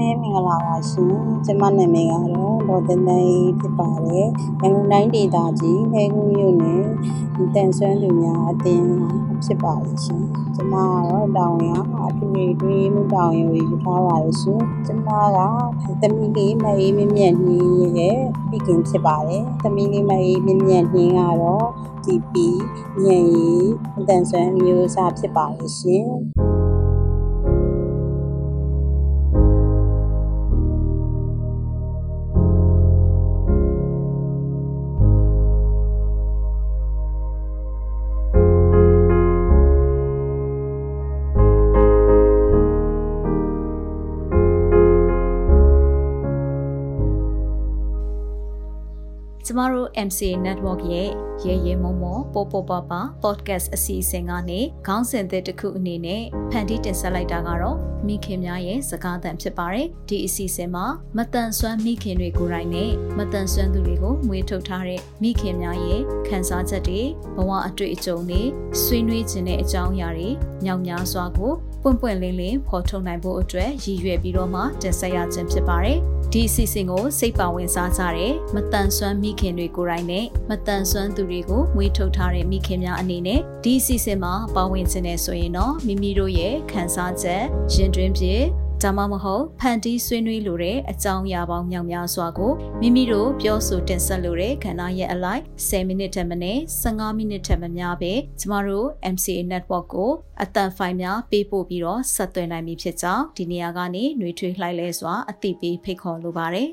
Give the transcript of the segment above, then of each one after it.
လုံးပဲမင်္ဂလာပါရှင်ကျမနာမည်ကတော့ဒေါ်တန်းတန်းဖြစ်ပါတယ်ရန်ကုန်တိုင်းဒေသကြီးဟဲကူမြို့နယ်တန်ဆွမ်းသူများအသင်းဖြစ်ပါတယ်ရှင်ကျမကတော့တောင်ရအထူးတွေးမှုတောင်ရယူထားပါတယ်ရှင်ကျမကသမီးလေးမအေးမမြတ်နှင်းရဲ့ပြီးခင်ဖြစ်ပါတယ်သမီးလေးမအေးမမြတ်နှင်းကတော့ TP ညံရီအတန်ဆွမ်းမျိုးစားဖြစ်ပါတယ်ရှင် ကျမတို့ MCA Network ရဲ့ရဲရဲမုံမောပေါ်ပေါ်ပါပါ podcast အစီအစဉ်ကနေခေါင်းစဉ်သစ်တစ်ခုအနေနဲ့ဖန်တီးတင်ဆက်လိုက်တာကတော့မိခင်များရဲ့စကားသံဖြစ်ပါတယ်ဒီအစီအစဉ်မှာမတန်ဆွမ်းမိခင်တွေကိုယ်တိုင်နဲ့မတန်ဆွမ်းသူတွေကိုမွေးထုတ်ထားတဲ့မိခင်များရဲ့ခံစားချက်တွေဘဝအတွေ့အကြုံတွေဆွေးနွေးခြင်းတဲ့အကြောင်းအရာတွေညောင်များစွာကို ပွင့်ပွင့်လင်းလင်းဖော်ထုတ်နိုင်ဖို့အတွက်ရည်ရွယ်ပြီးတော့မှတင်ဆက်ရခြင်းဖြစ်ပါတယ်ဒီအစီအစဉ်ကိုစိတ်ပါဝင်စားကြတဲ့မတန်ဆွမ်းမိခင်တွေကိုယ်တိုင်နဲ့မတန်ဆွမ်းသူတွေကိုမွေးထုတ်ထားတဲ့မိခင်များအနေနဲ့ဒီအစီအစဉ်မှာပါဝင်ခြင်းနဲ့ဆိုရင်တော့မိမိတို့ရဲ့ခံစားချက်ရင်တွင်းဖြစ် ဒါမှမဟုတ်ဖန်တီးဆွေးနွေးလိုတဲ့အကြောင်းအရာပေါင်းမြောက်များစွာကိုမိမိတို့ပြောဆိုတင်ဆက်လိုတဲ့ခန္ဓာရဲ့အလိုက်10မိနစ်ထက်မနည်း15မိနစ်ထက်မများပဲကျမတို့ MCA network ကိုအတန်ဖိုင်များပေးပို့ပြီးတော့ဆက်သွယ်နိုင်ပြီဖြစ်ကြောင်းဒီနေရာကနေနှွေးထွေးလှိုက်လဲစွာအသိပေးဖိတ်ခေါ်လိုပါတယ်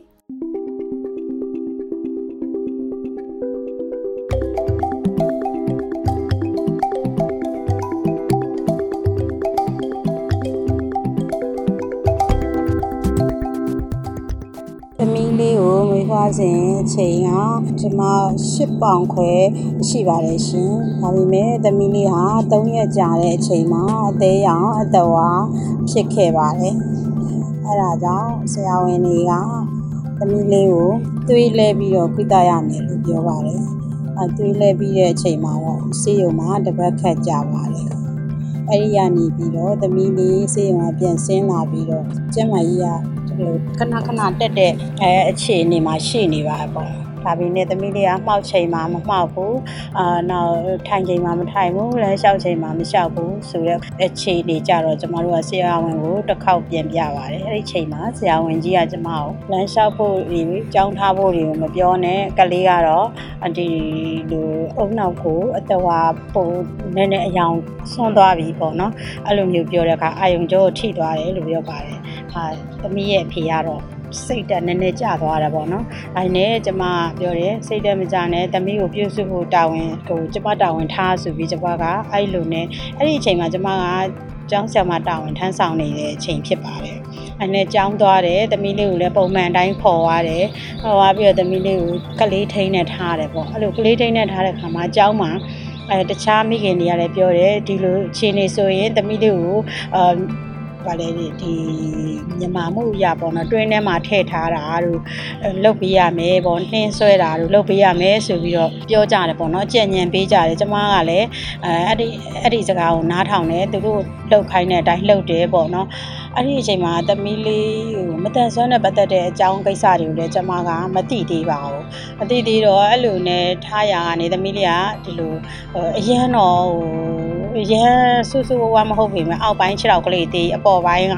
စဉ်အချိန်ကကျွန်မ10ပေါင်ခွဲရှိပါတယ်ရှင်။ဒါပေမဲ့သမီးလေးဟာ3ရက်ကြာတဲ့အချိန်မှာအသေးရောင်အတော်ဝါဖြစ်ခဲ့ပါတယ်။အဲဒါကြောင့်ဆရာဝန်တွေကသမီးလေးကိုသွေးလဲပြီးတော့ခွိတရမယ်လို့ပြောပါတယ်။အဲသွေးလဲပြီးတဲ့အချိန်မှာတော့ဆေးရုံမှာတပတ်ခတ်ကြပါတယ်။အဲဒီကနေပြီးတော့သမီးလေးဆေးရုံကပြန်ဆင်းလာပြီးတော့ကျမကြီးကဒီ လိုခဏခဏတက်တဲ့အဲအခြေအနေမှာရှိနေပါပေါ့ဒါပေမဲ့သမီးလေးကမှောက်ချိန်မှာမမှောက်ဘူးအာနောက်ထိုင်ချိန်မှာမထိုင်ဘူးလမ်းလျှောက်ချိန်မှာမလျှောက်ဘူးဆိုတော့အခြေအနေကြတော့ကျမတို့ကဆရာဝန်ကိုတစ်ခေါက်ပြန်ပြပါတယ်အဲ့ဒီချိန်မှာဆရာဝန်ကြီးကကျမကိုလမ်းလျှောက်ဖို့ဒီကြောင်းထားဖို့တွေကိုမပြောနဲ့ကလေးကတော့ဒီလိုအုံနောက်ကိုအတဝါပုံနည်းနည်းအယောင်ဆွန့်သွားပြီပေါ့နော်အဲ့လိုမျိုးပြောတဲ့အခါအာယုံကျောကိုထိသွားတယ်လို့ပြောပါတယ် ဟာသမီးရဲ့အဖေကတော့စိတ်တက်နည်းနည်းကျသွားတာပေါ့နော်။အဲနဲ့ကျမပြောတယ်စိတ်တက်မကြနဲ့သမီးကိုပြုစုဖို့တာဝန်ဟိုကျမတာဝန်ထားဆိုပြီးကျမကအဲ့လိုနဲ့အဲ့ဒီအချိန်မှာကျမကကျောင်းဆရာမတာဝန်ထမ်းဆောင်နေတဲ့အချိန်ဖြစ်ပါတယ်။အဲနဲ့ကျောင်းသွားတယ်သမီးလေးကိုလည်းပုံမှန်အတိုင်းခေါ်သွားတယ်။ခေါ်သွားပြီးတော့သမီးလေးကိုကလေးထိန်းနဲ့ထားတယ်ပေါ့။အဲ့လိုကလေးထိန်းနဲ့ထားတဲ့ခါမှာကျောင်းမှာအဲတခြားမိခင်တွေကလည်းပြောတယ်ဒီလိုအခြေအနေဆိုရင်သမီးလေးကိုအာ ဗာလေဒီမြန်မာမှုရပေါ့နော်တွင်းထဲမှာထည့်ထားတာတို့လုတ်ပေးရမယ်ပေါ့နှင်းဆွဲတာတို့လုတ်ပေးရမယ်ဆိုပြီးတော့ပြောကြတယ်ပေါ့နော်ကြံ့ညံပေးကြတယ်ကျမကလည်းအဲအဲ့ဒီအဲ့ဒီစကားကိုနားထောင်တယ်သူတို့လှုပ်ခိုင်းတဲ့အတိုင်းလှုပ်တယ်ပေါ့နော်အဲ့ဒီအချိန်မှာသမီးလေးဟိုမတန်ဆွမ်းနဲ့ပတ်သက်တဲ့အကြောင်းကိစ္စတွေကိုလည်းကျမကမသိသေးပါဘူးမသိသေးတော့အဲ့လိုနဲ့ထားရကနေသမီးလေးကဒီလိုအရန်တော့ဟို ရန်ဆူဆူဝါမဟုတ်ပေမဲ့အောက်ပိုင်းခြေထောက်ကလေးတေးအပေါ်ပိုင်းက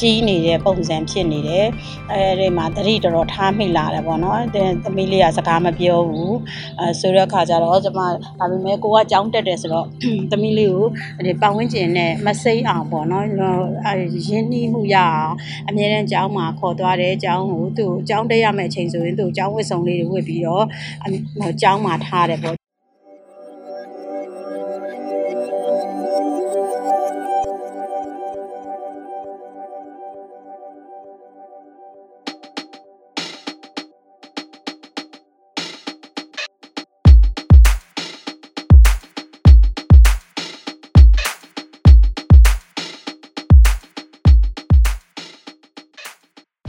ကြီးနေတဲ့ပုံစံဖြစ်နေတယ်အဲဒီမှာတတိတော်တော်ထားမိလာတယ်ပေါ့နော်သမီးလေးကစကားမပြောဘူးအဲဆိုတဲ့အခါကျတော့ကျွန်မဒါပေမဲ့ကိုကကြောင်းတက်တယ်ဆိုတော့သမီးလေးကိုဒီပတ်ဝန်းကျင်နဲ့မစိမ့်အောင်ပေါ့နော်အဲရင်းနှီးမှုရအောင်အမြဲတမ်းကျောင်းမှာခေါ်သွားတယ်ကျောင်းကိုသူ့ကျောင်းတက်ရမယ့်အချိန်ဆိုရင်သူ့ကျောင်းဝတ်စုံလေးတွေဝတ်ပြီးတော့ကျောင်းမှာထားတယ်ပေါ့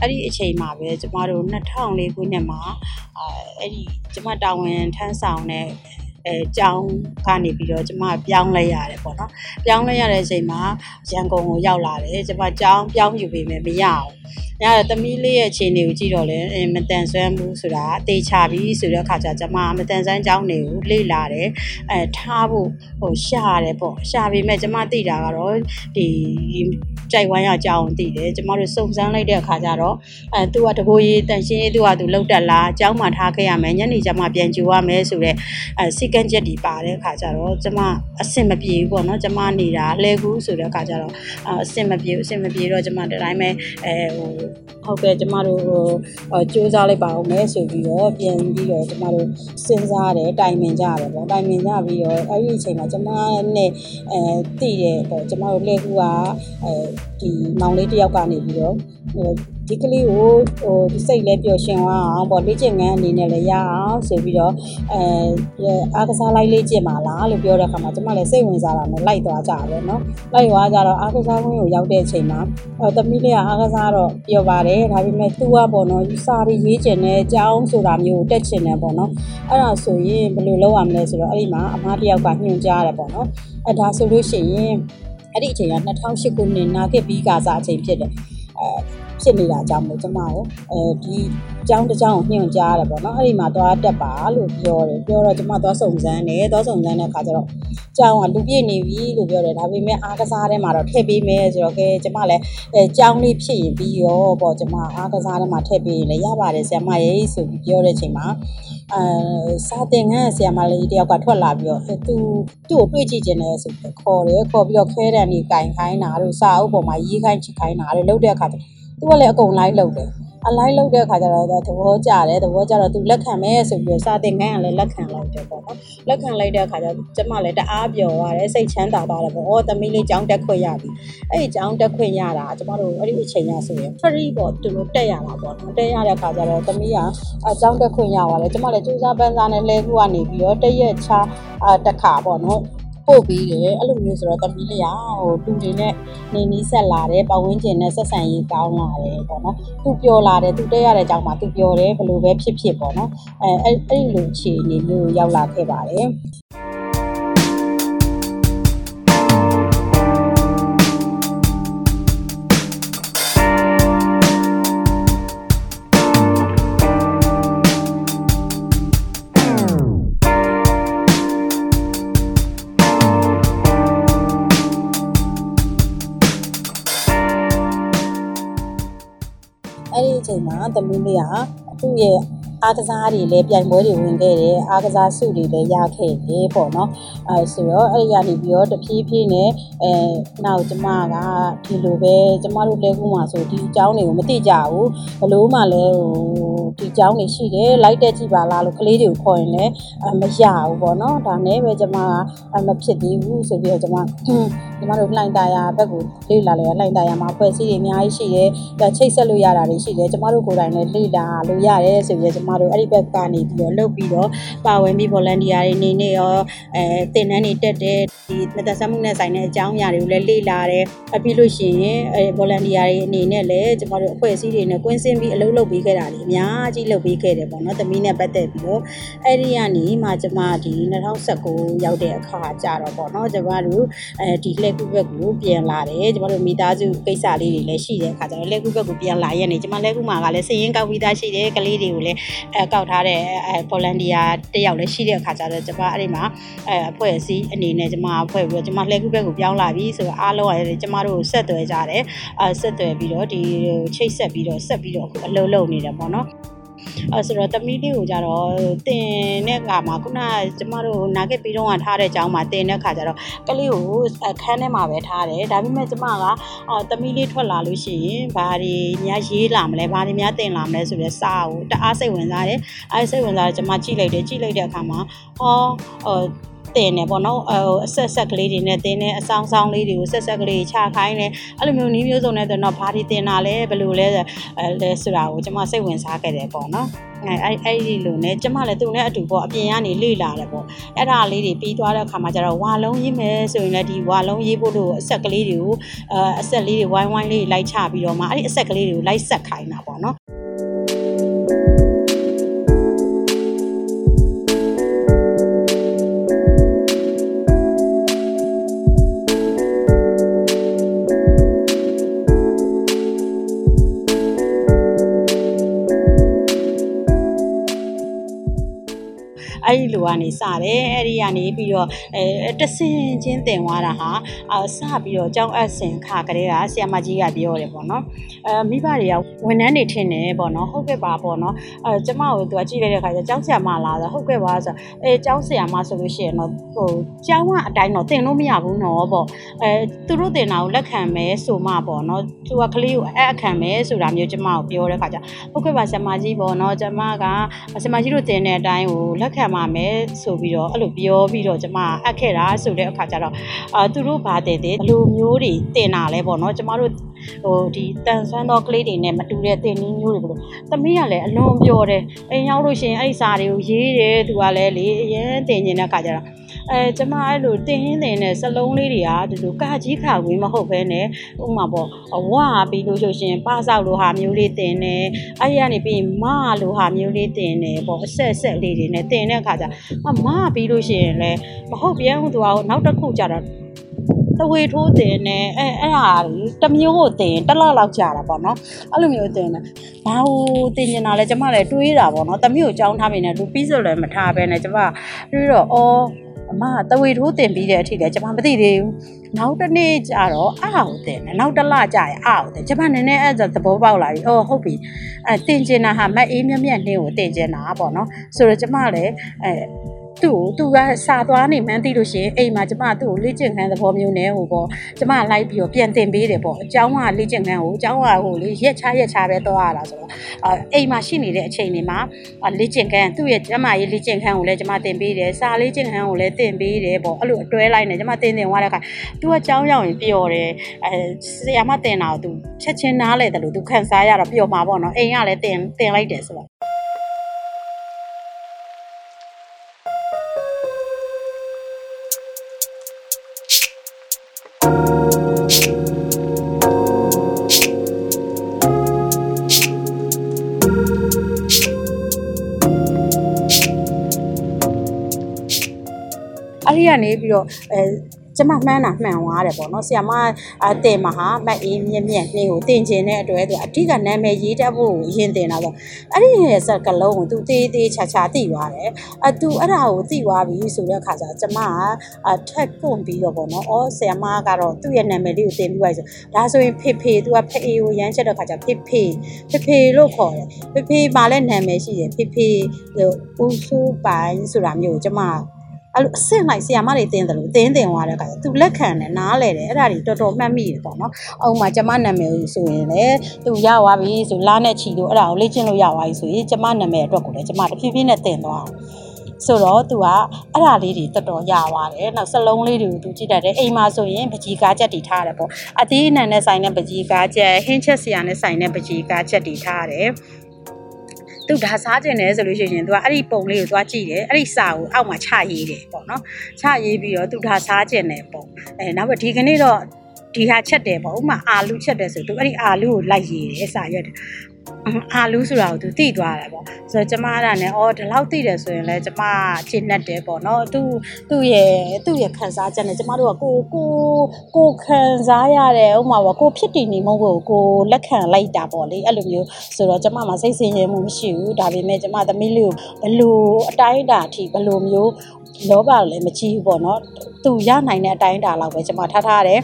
အဲ့ဒီအချိန်မှာပဲကျမတို့2004ခုနှစ်မှာအဲအဲ့ဒီကျမတာဝန်ထမ်းဆောင်တဲ့အဲကျောင်းကနေပြီးတော့ကျမပြောင်းလဲရတယ်ပေါ့နော်ပြောင်းလဲရတဲ့အချိန်မှာရန်ကုန်ကိုရောက်လာတယ်ကျမကျောင်းပြောင်းယူပေမဲ့မရအောင် ညတော့သမီးလေးရဲ့အခြေအနေကိုကြည့်တော့လေမတန်ဆွမ်းဘူးဆိုတာအသေးချပြီးဆိုတဲ့အခါကျကျမမတန်ဆွမ်းကြောင်းတွေကိုလေ့လာတယ်အဲထားဖို့ဟိုရှာရတယ်ပေါ့ရှာပေမဲ့ကျမသိတာကတော့ဒီကြိုက်ဝမ်းရကြောင်းသိတယ်ကျမတို့စုံစမ်းလိုက်တဲ့အခါကျတော့အဲသူကတကိုကြီးတန်ရှင်းရေးသူကသူလောက်တက်လာအကြောင်းမှထားခဲ့ရမယ်ညနေကျမပြန်ကြိုရမယ်ဆိုတော့အဲစီကန်းချက်ဒီပါတဲ့အခါကျတော့ကျမအဆင်မပြေဘူးပေါ့နော်ကျမနေတာလဲကူးဆိုတဲ့အခါကျတော့အဆင်မပြေဘူးအဆင်မပြေတော့ကျမဒီတိုင်းပဲအဲဟိုဟုတ်ကဲ့ကျမတို့ဟိုစူးစမ်းလိုက်ပါအောင်မယ်ဆိုပြီးတော့ပြန်ပြီးတော့ကျမတို့စဉ်းစားတယ်တိုင်ပင်ကြရတယ်ပေါ့တိုင်ပင်ကြပြီးတော့အဲ့ဒီအချိန်မှာကျမနဲ့အဲတည်တယ်ပေါ့ကျမတို့လဲကူကအဲဒီမောင်လေးတယောက်ကနေပြီးတော့ဟို ဒီကလေးကိုဟိုဒီစိတ်လဲပျော်ရွှင်အောင်ပေါ့လေ့ကျင့်ငန်းအနေနဲ့လည်းရအောင်ဆိုပြီးတော့အဲအားကစားလိုက်လေ့ကျင့်ပါလားလို့ပြောတဲ့အခါမှာကျမလည်းစိတ်ဝင်စားတာနဲ့လိုက်သွားကြတယ်နော်လိုက်သွားကြတော့အားကစားဝင်းကိုရောက်တဲ့အချိန်မှာအဲသမီးလေးကအားကစားတော့ပြောပါတယ်ဒါပေမဲ့သူကပေါ့နော်စာရီရေးကျင်တဲ့အကြောင်းဆိုတာမျိုးတက်ချင်တယ်ပေါ့နော်အဲ့ဒါဆိုရင်ဘယ်လိုလုပ်ရမလဲဆိုတော့အဲ့ဒီမှာအမားတယောက်ကညွှန်ကြားတယ်ပေါ့နော်အဲဒါဆိုလို့ရှိရင်အဲ့ဒီအချိန်က2008ခုနှစ်နာခဲ့ပြီးကစားအချိန်ဖြစ်တယ်အဲ ဖြစ်နေတာအကြောင်းမို့ကျမကိုအဲဒီအကြောင်းတစ်ကြောင်းကိုညွှန်ကြားရတယ်ပေါ့နော်အဲ့ဒီမှာသွားတက်ပါလို့ပြောတယ်ပြောတော့ကျမသွားစုံစမ်းတယ်သွားစုံစမ်းတဲ့အခါကျတော့ကြောင်းကလူပြည့်နေပြီလို့ပြောတယ်ဒါပေမဲ့အားကစားထဲမှာတော့ထည့်ပေးမယ်ဆိုတော့ကဲကျမလည်းအဲကြောင်းလေးဖြစ်ရင်ပြီးရောပေါ့ကျမအားကစားထဲမှာထည့်ပေးရင်လည်းရပါတယ်ဆရာမရေဆိုပြီးပြောတဲ့အချိန်မှာအဲစာတင်ငန်းဆရာမလေးတယောက်ကထွက်လာပြီးတော့သူသူ့ကိုတွေ့ကြည့်ခြင်းနဲ့ဆိုပြီးခေါ်တယ်ခေါ်ပြီးတော့ခဲတံကြီးကင်ခိုင်းတာတို့စာအုပ်ပေါ်မှာရေးခိုင်းချခိုင်းတာတို့လုပ်တဲ့အခါကျ သူကလည်းအကုန်လိုက်လုပ်တယ်အလိုက်လုပ်တဲ့အခါကျတော့သဘောကျတယ်သဘောကျတော့သူလက်ခံမယ်ဆိုပြီးတော့စာသင်ခန်းကလည်းလက်ခံလိုက်တယ်ပေါ့နော်လက်ခံလိုက်တဲ့အခါကျတော့ကျမလည်းတအားပျော်သွားတယ်စိတ်ချမ်းသာသွားတယ်ပေါ့ဩသမီးလေးကြောင်းတက်ခွင့်ရပြီအဲ့ဒီကြောင်းတက်ခွင့်ရတာကျမတို့အဲ့ဒီအချိန်ကဆိုရင် free ပေါ့သူတို့တက်ရတာပေါ့နော်တက်ရတဲ့အခါကျတော့သမီးကအကြောင်းတက်ခွင့်ရပါတယ်ကျမလည်းစူးစမ်းပန်းစားနဲ့လဲခုကနေပြီးတော့တရက်ချာတက်ခါပေါ့နော် ပို့ပြီးတယ်အဲ့လိုမျိုးဆိုတော့သမီးလေးကဟိုလူတွေနဲ့နေနီးဆက်လာတယ်ပတ်ဝန်းကျင်နဲ့ဆက်ဆံရေးကောင်းလာတယ်ပေါ့နော်သူပြောလာတယ်သူတက်ရတဲ့အကြောင်းမှာသူပြောတယ်ဘယ်လိုပဲဖြစ်ဖြစ်ပေါ့နော်အဲအဲ့အဲ့လိုအခြေအနေမျိုးရောက်လာခဲ့ပါတယ် မှာသမီးလေးကသူ့ရဲ့ အားကစားတွေလည်းပြိုင်ပွဲတွေဝင်ခဲ့တယ်အားကစားစုတွေလည်းရခဲ့တယ်ပေါ့နော်အဲဆိုတော့အဲ့ဒီကနေပြီးတော့တဖြည်းဖြည်းနဲ့အဲနောက်ကျမကဒီလိုပဲကျမတို့လဲခုမှာဆိုဒီအကြောင်းတွေကိုမသိကြဘူးဘလို့မှလည်းဟိုဒီအကြောင်းတွေရှိတယ်လိုက်တက်ကြည့်ပါလားလို့ကလေးတွေကိုခေါ်ရင်လည်းမရဘူးပေါ့နော်ဒါနဲ့ပဲကျမကမဖြစ်သေးဘူးဆိုပြီးတော့ကျမကျမတို့လှိုင်တာယာဘက်ကိုလေ့လာလေလှိုင်တာယာမှာဖွဲ့စည်းတွေအများကြီးရှိတယ်ချိတ်ဆက်လို့ရတာတွေရှိတယ်ကျမတို့ကိုယ်တိုင်လည်းလေ့လာလို့ရတယ်ဆိုပြီးတော့ကျမတို့အဲ့ဒီဘက်ကနေပြီးတော့လုပ်ပြီးတော့ပါဝင်ပြီး volunteer တွေနေနေရောအဲတင်နန်းတွေတက်တယ်ဒီမသက်ဆက်မှုနဲ့ဆိုင်တဲ့အကြောင်းအရာတွေကိုလည်းလေ့လာတယ်အပြီးလို့ရှိရင်အဲ volunteer တွေအနေနဲ့လည်းကျမတို့အဖွဲ့အစည်းတွေနဲ့ကွင်းဆင်းပြီးအလုပ်လုပ်ပေးခဲ့တာတွေအများကြီးလုပ်ပေးခဲ့တယ်ပေါ့နော်သမီးနဲ့ပတ်သက်ပြီးတော့အဲ့ဒီကနေမှကျမဒီ2019ရောက်တဲ့အခါကြတော့ပေါ့နော်ကျမတို့အဲဒီလက်ကူဘက်ကိုပြန်လာတယ်ကျမတို့မိသားစုကိစ္စလေးတွေလည်းရှိတဲ့အခါကျတော့လက်ကူဘက်ကိုပြန်လာရက်နေကျမလက်ကူမှာကလည်းစည်ရင်ကောက်ပြီးသားရှိတယ်ကလေးတွေကိုလည်းအဲကောက်ထားတဲ့အဲ volunteer တယောက်လည်းရှိတဲ့အခါကျတော့ကျမအဲ့ဒီမှာအဲအဖွဲ့အစည်းအနေနဲ့ကျမအဖွဲ့ပြီးတော့ကျမလက်ကူဘက်ကိုပြောင်းလာပြီဆိုတော့အားလုံးကကျမတို့ဆက်သွယ်ကြတယ်အဲဆက်သွယ်ပြီးတော့ဒီချိတ်ဆက်ပြီးတော့ဆက်ပြီးတော့အလုပ်လုပ်နေတယ်ပေါ့နော် အဲဆိုတော့သမီးလေးကိုကြတော့တင်တဲ့အခါမှာခုနကကျမတို့နာဂစ်ပြီးတော့ကထားတဲ့အကြောင်းမှာတင်တဲ့အခါကျတော့ကလေးကိုအခန်းထဲမှာပဲထားတယ်ဒါပေမဲ့ကျမကအော်သမီးလေးထွက်လာလို့ရှိရင်ဘာတွေများရေးလာမလဲဘာတွေများတင်လာမလဲဆိုတဲ့စာကိုတအားစိတ်ဝင်စားတယ်အဲစိတ်ဝင်စားတယ်ကျမကြည့်လိုက်တယ်ကြည့်လိုက်တဲ့အခါမှာဟောဟို တင်တယ်ပေါ့နော်ဟိုအဆက်ဆက်ကလေးတွေနဲ့တင်တယ်အဆောင်ဆောင်လေးတွေကိုဆက်ဆက်ကလေးချခိုင်းတယ်အဲ့လိုမျိုးနည်းမျိုးစုံနဲ့ဆိုတော့ဘာတွေတင်တာလဲဘယ်လိုလဲအဲလဲဆိုတာကိုကျွန်မစိတ်ဝင်စားခဲ့တယ်ပေါ့နော်အဲအဲ့အဲ့ဒီလိုနဲ့ကျမလည်းသူ့နဲ့အတူပေါ့အပြင်ကနေလေ့လာတယ်ပေါ့အဲ့ဒါလေးတွေပြီးသွားတဲ့အခါမှာကျတော့ဝါလုံးရေးမယ်ဆိုရင်လည်းဒီဝါလုံးရေးဖို့လို့အဆက်ကလေးတွေကိုအဲအဆက်လေးတွေဝိုင်းဝိုင်းလေးလိုက်ချပြီးတော့မှအဲ့ဒီအဆက်ကလေးတွေကိုလိုက်ဆက်ခိုင်းတာပေါ့နော် ကနေစတယ်အဲ့ဒီကနေပြီးတော့အဲတဆင်ချင်းတင်သွားတာဟာအာစပြီးတော့ကျောင်းအပ်စင်ခါကလေးကဆရာမကြီးကပြောတယ်ပေါ့နော်အဲမိဘတွေကဝန်ထမ်းတွေထင်တယ်ပေါ့နော်ဟုတ်ကဲ့ပါပေါ့နော်အဲကျမကိုသူကကြည့်လိုက်တဲ့ခါကျကျောင်းဆရာမလာဆိုဟုတ်ကဲ့ပါဆိုအဲကျောင်းဆရာမဆိုလို့ရှိရင်တော့ ဟိုကျောင်းကအတိုင်းတော့တင်လို့မရဘူးနော်ပေါ့အဲသူတို့တင်တာကိုလက်ခံမယ်ဆိုမှပေါ့နော်သူကကလေးကိုအဲ့အခမ်းမယ်ဆိုတာမျိုးကျမကိုပြောတဲ့ခါကျဟုတ်ကဲ့ပါဆရာမကြီးပေါ့နော်ကျမကဆရာမကြီးတို့တင်တဲ့အတိုင်းကိုလက်ခံပါမယ်ဆိုပြီးတော့အဲ့လိုပြောပြီးတော့ကျမအပ်ခဲ့တာဆိုတဲ့အခါကျတော့အာသူတို့ဘာတင်တယ်ဘယ်လိုမျိုးတွေတင်တာလဲပေါ့နော်ကျမတို့ဟိုဒီတန်ဆွမ်းသောကလေးတွေနဲ့မတူတဲ့တင်နည်းမျိုးတွေပေါ့သမီးကလည်းအလွန်ပြောတယ်အိမ်ရောက်လို့ရှိရင်အဲ့ဒီစာတွေကိုရေးတယ်သူကလည်းလေအရင်တင်နေတဲ့ခါကျတော့ အဲကျမအဲ့လိုတင်ရင်းတင်တဲ့စလုံးလေးတွေကဒီလိုကာကြီးခါဝေးမဟုတ်ဘဲနဲ့ဥမာပေါ့ဝါပြီးလို့ဆိုရှင်ပါဆောက်လိုဟာမျိုးလေးတင်တယ်အဲ့ဒီကနေပြီးမလိုဟာမျိုးလေးတင်တယ်ပေါ့အဆက်ဆက်လေးတွေနဲ့တင်တဲ့အခါကျအမပြီးလို့ရှိရင်လည်းမဟုတ်ပြန်သူကနောက်တစ်ခုကျတော့တဝေထိုးတင်နေအဲအဲ့ဟာတစ်မျိုးကိုတင်တစ်လောက်လောက်ကြာတာပေါ့နော်အဲ့လိုမျိုးတင်တယ်ဘာလို့တင်နေတာလဲကျမလည်းတွေးတာပေါ့နော်တမျိုးကြောင်းထားမိနေလူပြီးဆိုလည်းမထားပဲနဲ့ကျမတွေးတော့အော် အမတဝေထိုးတင်ပြီးတဲ့အထိလည်းကျမမသိသေးဘူးနောက်တစ်နေ့ကျတော့အဟောက်တင်တယ်နောက်တစ်လကျရင်အဟောက်တင်ကျမနည်းနည်းအဲ့ဒါသဘောပေါက်လာပြီအော်ဟုတ်ပြီအဲတင်ကျင်တာဟာမအေးမြက်မြက်နှင်းကိုတင်ကျင်တာပေါ့နော်ဆိုတော့ကျမလည်းအဲ သူ့ကိုသူကစာသွားနေမှန်းသိလို့ရှိရင်အိမ်မှာကျမသူ့ကိုလေ့ကျင့်ခန်းသဘောမျိုးနဲ့ဟိုပေါ့ကျမလိုက်ပြီးတော့ပြန်တင်ပေးတယ်ပေါ့အเจ้าကလေ့ကျင့်ခန်းကိုအเจ้าကဟိုလေရက်ချရက်ချပဲသွားရတာဆိုတော့အဲအိမ်မှာရှိနေတဲ့အချိန်တွေမှာလေ့ကျင့်ခန်းသူ့ရဲ့ကျမရေးလေ့ကျင့်ခန်းကိုလည်းကျမတင်ပေးတယ်စာလေ့ကျင့်ခန်းကိုလည်းတင်ပေးတယ်ပေါ့အဲ့လိုအတွဲလိုက်နေကျမတင်တင်သွားတဲ့အခါသူကเจ้าရောက်ရင်ပျော်တယ်အဲဆရာမတင်တာကိုသူချက်ချင်းနားလဲတယ်လို့သူခံစားရတော့ပျော်မှာပေါ့နော်အိမ်ကလည်းတင်တင်လိုက်တယ်ဆိုတော့ ကနေပြီးတော့အဲကျမမှန်းတာမှန်သွားတယ်ပေါ့နော်ဆီယမအတင်မှာဟာမတ်အေးမြက်မြက်နှင်းကိုတင်ကျင်တဲ့အတွက်သူအဓိကနာမည်ရေးတတ်ဖို့အရင်တင်တာဆိုအဲ့ဒီရဲ့စက်ကလုံးကိုသူတေးသေးချာချာသိသွားတယ်အတူအဲ့ဒါကိုသိသွားပြီဆိုတဲ့အခါကျကျမကအထက်ပွန့်ပြီးတော့ပေါ့နော်အော်ဆီယမကတော့သူ့ရဲ့နာမည်လေးကိုတင်ပြီးပါဆိုဒါဆိုရင်ဖေဖေသူကဖေအေကိုရမ်းချက်တဲ့အခါကျဖေဖေဖေဖေလို့ခေါ်တယ်ဖေဖေမှာလည်းနာမည်ရှိတယ်ဖေဖေဟိုဦးဆိုးပိုင်ဆိုတာမျိုးကိုကျမ အဲ့လိုအစ်စ်လိုက်ဆီယာမတွေတင်းတယ်လို့တင်းတင်သွားတဲ့အခါကျသူလက်ခံတယ်နားလဲတယ်အဲ့ဒါတွေတော်တော်မှတ်မိတယ်ပေါ့နော်။အောက်မှာကျမနာမည်ကိုဆိုရင်လည်းသူရသွားပြီဆိုလာနဲ့ချီလို့အဲ့ဒါကိုလေ့ကျင့်လို့ရသွားပြီဆိုရင်ကျမနာမည်အတွက်ကိုလည်းကျမတဖြည်းဖြည်းနဲ့တင်သွားတယ်။ဆိုတော့သူကအဲ့ဒါလေးတွေတော်တော်ရသွားတယ်။နောက်စလုံးလေးတွေကိုသူကြည့်တတ်တယ်။အိမ်မှာဆိုရင်ပကြီးကားချက်တီထားတယ်ပေါ့။အသေးအနံနဲ့ဆိုင်တဲ့ပကြီးကားချက်ဟင်းချက်ဆရာနဲ့ဆိုင်တဲ့ပကြီးကားချက်တီထားတယ်။ သူဒါစားကျင်တယ်ဆိုလို့ရှိရင်သူကအဲ့ဒီပုံလေးကိုသွားကြည့်တယ်အဲ့ဒီစာကိုအောက်မှာချရေးတယ်ပေါ့နော်ချရေးပြီးတော့သူဒါစားကျင်တယ်ပေါ့အဲနောက်ပြီးဒီကနေ့တော့ဒီဟာချက်တယ်ပေါ့ဥမာအာလူချက်တယ်ဆိုသူအဲ့ဒီအာလူကိုလိုက်ရေးတယ်စာရွက်တယ် အာလူဆိုတာကိုသူသိသွားတယ်ပေါ့ဆိုတော့ကျမအဲ့ဒါနဲ့အော်ဒီလောက်သိတယ်ဆိုရင်လည်းကျမရှင်းနဲ့တယ်ပေါ့နော်သူသူ့ရဲ့သူ့ရဲ့ခံစားချက်နဲ့ကျမတို့ကကိုကိုကိုခံစားရတဲ့ဥမာပေါ့ကိုဖြစ်တည်နေမှုကိုကိုလက်ခံလိုက်တာပေါ့လေအဲ့လိုမျိုးဆိုတော့ကျမမှာစိတ်ဆင်ရဲမှုမရှိဘူးဒါပေမဲ့ကျမသမီးလေးကိုဘလို့အတိုင်းအတာအထိဘလို့မျိုးလောဘလည်းမကြည့်ဘူးပေါ့နော်သူရနိုင်တဲ့အတိုင်းအတာလောက်ပဲကျမထားထားတယ်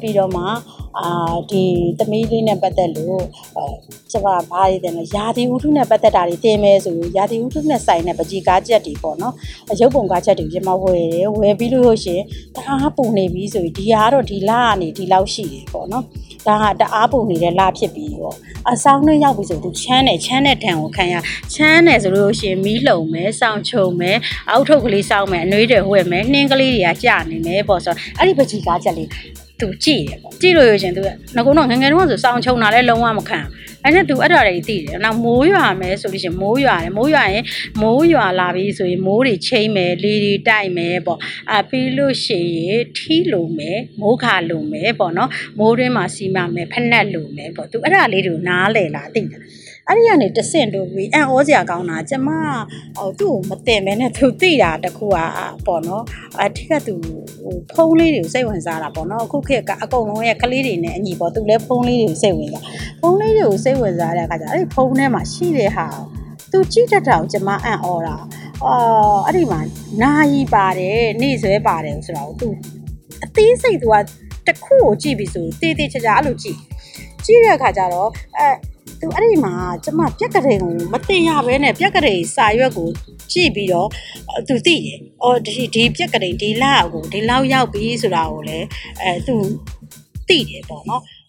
ပြီးတော့မှအာဒီသမီးလေးနဲ့ပတ်သက်လို့အဲကျမဘာတွေတင်လဲယာတီဥထုနဲ့ပတ်သက်တာတွေတင်မယ်ဆိုယာတီဥထုနဲ့ဆိုင်တဲ့ပကြီကားချက်တွေပေါ့နော်ရုပ်ပုံကားချက်တွေကျမဝယ်တယ်ဝယ်ပြီးလို့ရှိရင်တအားပုံနေပြီဆိုရင်ဒီဟာကတော့ဒီလကနေဒီလောက်ရှိတယ်ပေါ့နော်ဒါကတအားပုံနေတဲ့လဖြစ်ပြီးပေါ့အဆောင်နဲ့ရောက်ပြီဆိုသူချမ်းတယ်ချမ်းတဲ့ထံကိုခံရချမ်းတယ်ဆိုလို့ရှိရင်မီးလှုံမယ်စောင်းချုံမယ်အောက်ထုတ်ကလေးစောင်းမယ်အနှွေးတွေဝှက်မယ်နှင်းကလေးတွေကကြာနေမယ်ပေါ့ဆိုတော့အဲ့ဒီပကြီကားချက်လေး သူကြည့်တယ်ပေါ့ကြည့်လို့ရချင်းသူကငကုံတော့ငငယ်တုန်းကဆိုစောင်းချုံတာလည်းလုံးဝမခံအဲ့နဲ့သူအဲ့ဒါတွေသိတယ်နောက်မိုးရွာမယ်ဆိုလို့ရှိရင်မိုးရွာတယ်မိုးရွာရင်မိုးရွာလာပြီဆိုရင်မိုးတွေချိန်မယ်လေတွေတိုက်မယ်ပေါ့အာပြီးလို့ရှိရင်ထီးလုံမယ်မိုးခါလုံမယ်ပေါ့နော်မိုးတွင်းမှာစီမမယ်ဖက်နှက်လုံမယ်ပေါ့သူအဲ့ဒါလေးတွေကိုနားလေလာသိတယ် အဲ့ဒီကနေတဆင့်တို့ပြီးအံ့ဩစရာကောင်းတာကျမဟိုသူ့ကိုမတင်မဲနဲ့သူသိတာတခုอ่ะပေါ့နော်အထက်ကသူဟိုဖုံးလေးတွေကိုစိတ်ဝင်စားတာပေါ့နော်အခုခေတ်ကအကုန်လုံးရဲ့ကလေးတွေနဲ့အညီပေါ့သူလည်းဖုံးလေးတွေကိုစိတ်ဝင်စားဖုံးလေးတွေကိုစိတ်ဝင်စားတဲ့အခါကျအဲ့ဒီဖုံးထဲမှာရှိတဲ့ဟာသူကြည့်တတ်တာကိုကျမအံ့ဩတာအာအဲ့ဒီမှာနာယီပါတယ်နေ့ဆွဲပါတယ်ဆိုတော့သူအသေးစိတ်သူကတစ်ခုကိုကြည့်ပြီဆိုတေးသေးချာချာအဲ့လိုကြည့်ကြည့်တဲ့အခါကျတော့အဲ သူအဲ့ဒီမှာကျမပြက်ကလေးကိုမတင်ရဘဲနဲ့ပြက်ကလေးစာရွက်ကိုကြည့်ပြီးတော့သူသိတယ်။အော်ဒီဒီပြက်ကလေးဒီလောက်ကိုဒီလောက်ရောက်ပြီဆိုတာကိုလည်းအဲသူသိတယ်ပေါ့နော်။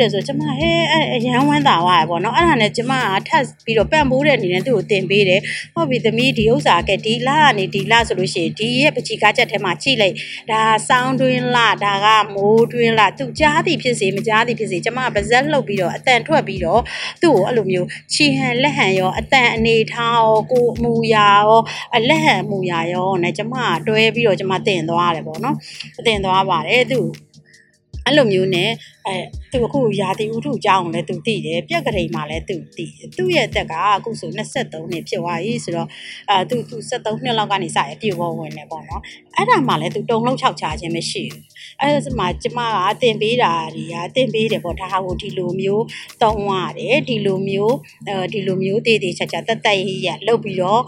တယ်ဆိုကျမဟဲအဲအရန်ဝမ်းသာသွားရပေါ့နော်အဲ့ဒါနဲ့ကျမကထပ်ပြီးတော့ပံ့ပိုးတဲ့အနေနဲ့သူ့ကိုတင်ပေးတယ်ဟုတ်ပြီသမီးဒီဥစ္စာကဒီလကနေဒီလဆိုလို့ရှိရင်ဒီရဲ့ပချီကားချက်ထဲမှာကြည့်လိုက်ဒါဆောင်းတွင်းလဒါကမိုးတွင်းလသူကြားသည်ဖြစ်စေမကြားသည်ဖြစ်စေကျမကပါဇက်လှုပ်ပြီးတော့အတန်ထွက်ပြီးတော့သူ့ကိုအဲ့လိုမျိုးချီဟန်လက်ဟန်ရောအတန်အနေထားရောကိုအမူအရာရောအလက်ဟန်အမူအရာရောနဲ့ကျမကတွဲပြီးတော့ကျမတင်သွားတယ်ပေါ့နော်တင်သွားပါတယ်သူ့ အဲ့လိုမျိုးနဲ့အဲသူအခုရာသီဥတုကြောင်းလည်းသူသိတယ်ပြက်ကလေးမှလည်းသူသိတယ်သူ့ရဲ့အသက်ကအခုဆို23နှစ်ဖြစ်သွားပြီဆိုတော့အဲသူသူ73နှစ်လောက်ကနေစရပြေပေါ်ဝင်နေပေါ့နော်အဲ့ဒါမှလည်းသူတုံလုံး6ချခြင်းမရှိဘူးအဲ့ဒါမှကျမကတင်ပေးတာတွေကတင်ပေးတယ်ပေါ့ဒါဟာကိုဒီလိုမျိုးတောင်းရတယ်ဒီလိုမျိုးအဲဒီလိုမျိုးတည်တည်ချာချာတက်တက်ရရလှုပ်ပြီးတော့